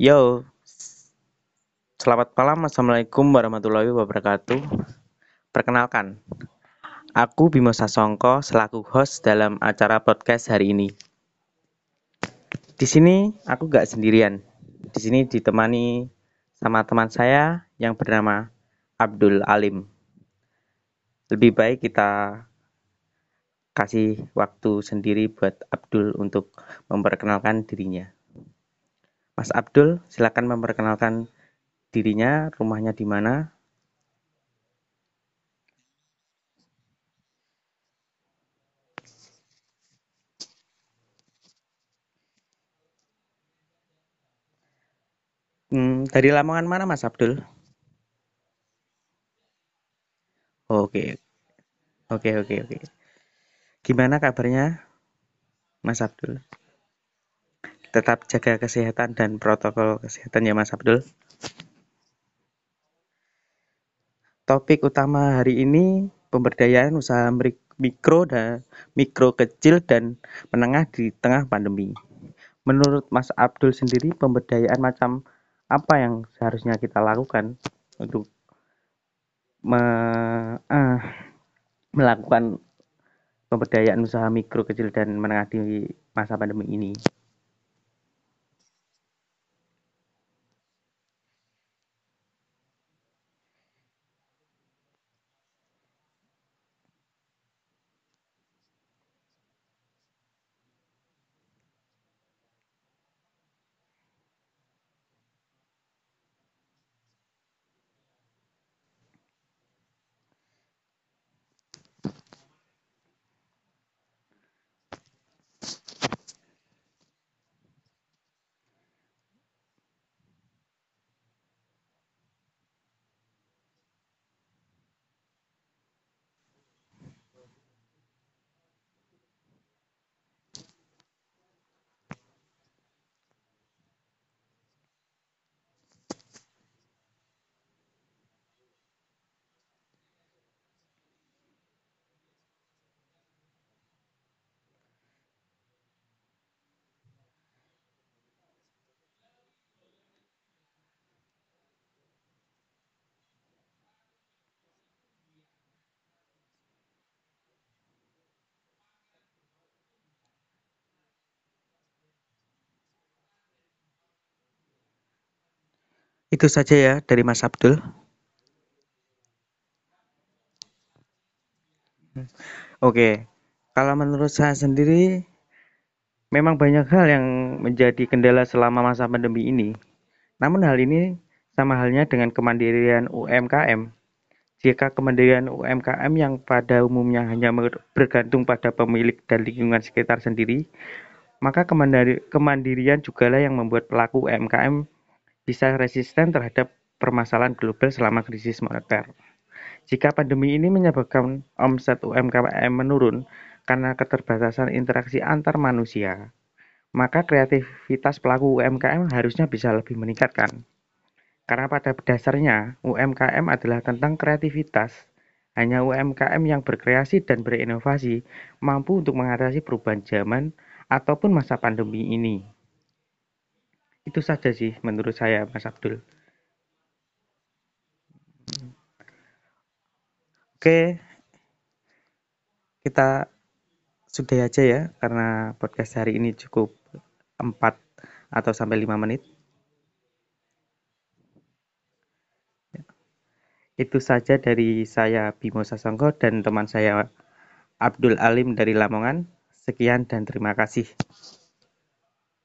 Yo, selamat malam, assalamualaikum warahmatullahi wabarakatuh. Perkenalkan, aku Bimo Sasongko selaku host dalam acara podcast hari ini. Di sini aku gak sendirian. Di sini ditemani sama teman saya yang bernama Abdul Alim. Lebih baik kita kasih waktu sendiri buat Abdul untuk memperkenalkan dirinya. Mas Abdul, silakan memperkenalkan dirinya, rumahnya di mana. Hmm, dari Lamongan mana Mas Abdul? Oke, oke, oke, oke. Gimana kabarnya Mas Abdul? Tetap jaga kesehatan dan protokol kesehatan ya Mas Abdul. Topik utama hari ini pemberdayaan usaha mikro dan mikro kecil dan menengah di tengah pandemi. Menurut Mas Abdul sendiri pemberdayaan macam apa yang seharusnya kita lakukan untuk me, uh, melakukan pemberdayaan usaha mikro kecil dan menengah di masa pandemi ini? Itu saja ya dari Mas Abdul. Oke, kalau menurut saya sendiri, memang banyak hal yang menjadi kendala selama masa pandemi ini. Namun hal ini sama halnya dengan kemandirian UMKM. Jika kemandirian UMKM yang pada umumnya hanya bergantung pada pemilik dan lingkungan sekitar sendiri, maka kemandirian jugalah yang membuat pelaku UMKM bisa resisten terhadap permasalahan global selama krisis moneter. Jika pandemi ini menyebabkan omset UMKM menurun karena keterbatasan interaksi antar manusia, maka kreativitas pelaku UMKM harusnya bisa lebih meningkatkan. Karena pada dasarnya UMKM adalah tentang kreativitas. Hanya UMKM yang berkreasi dan berinovasi mampu untuk mengatasi perubahan zaman ataupun masa pandemi ini. Itu saja sih menurut saya Mas Abdul. Oke, kita sudah aja ya karena podcast hari ini cukup 4 atau sampai 5 menit. Itu saja dari saya Bimo Sasongko dan teman saya Abdul Alim dari Lamongan. Sekian dan terima kasih.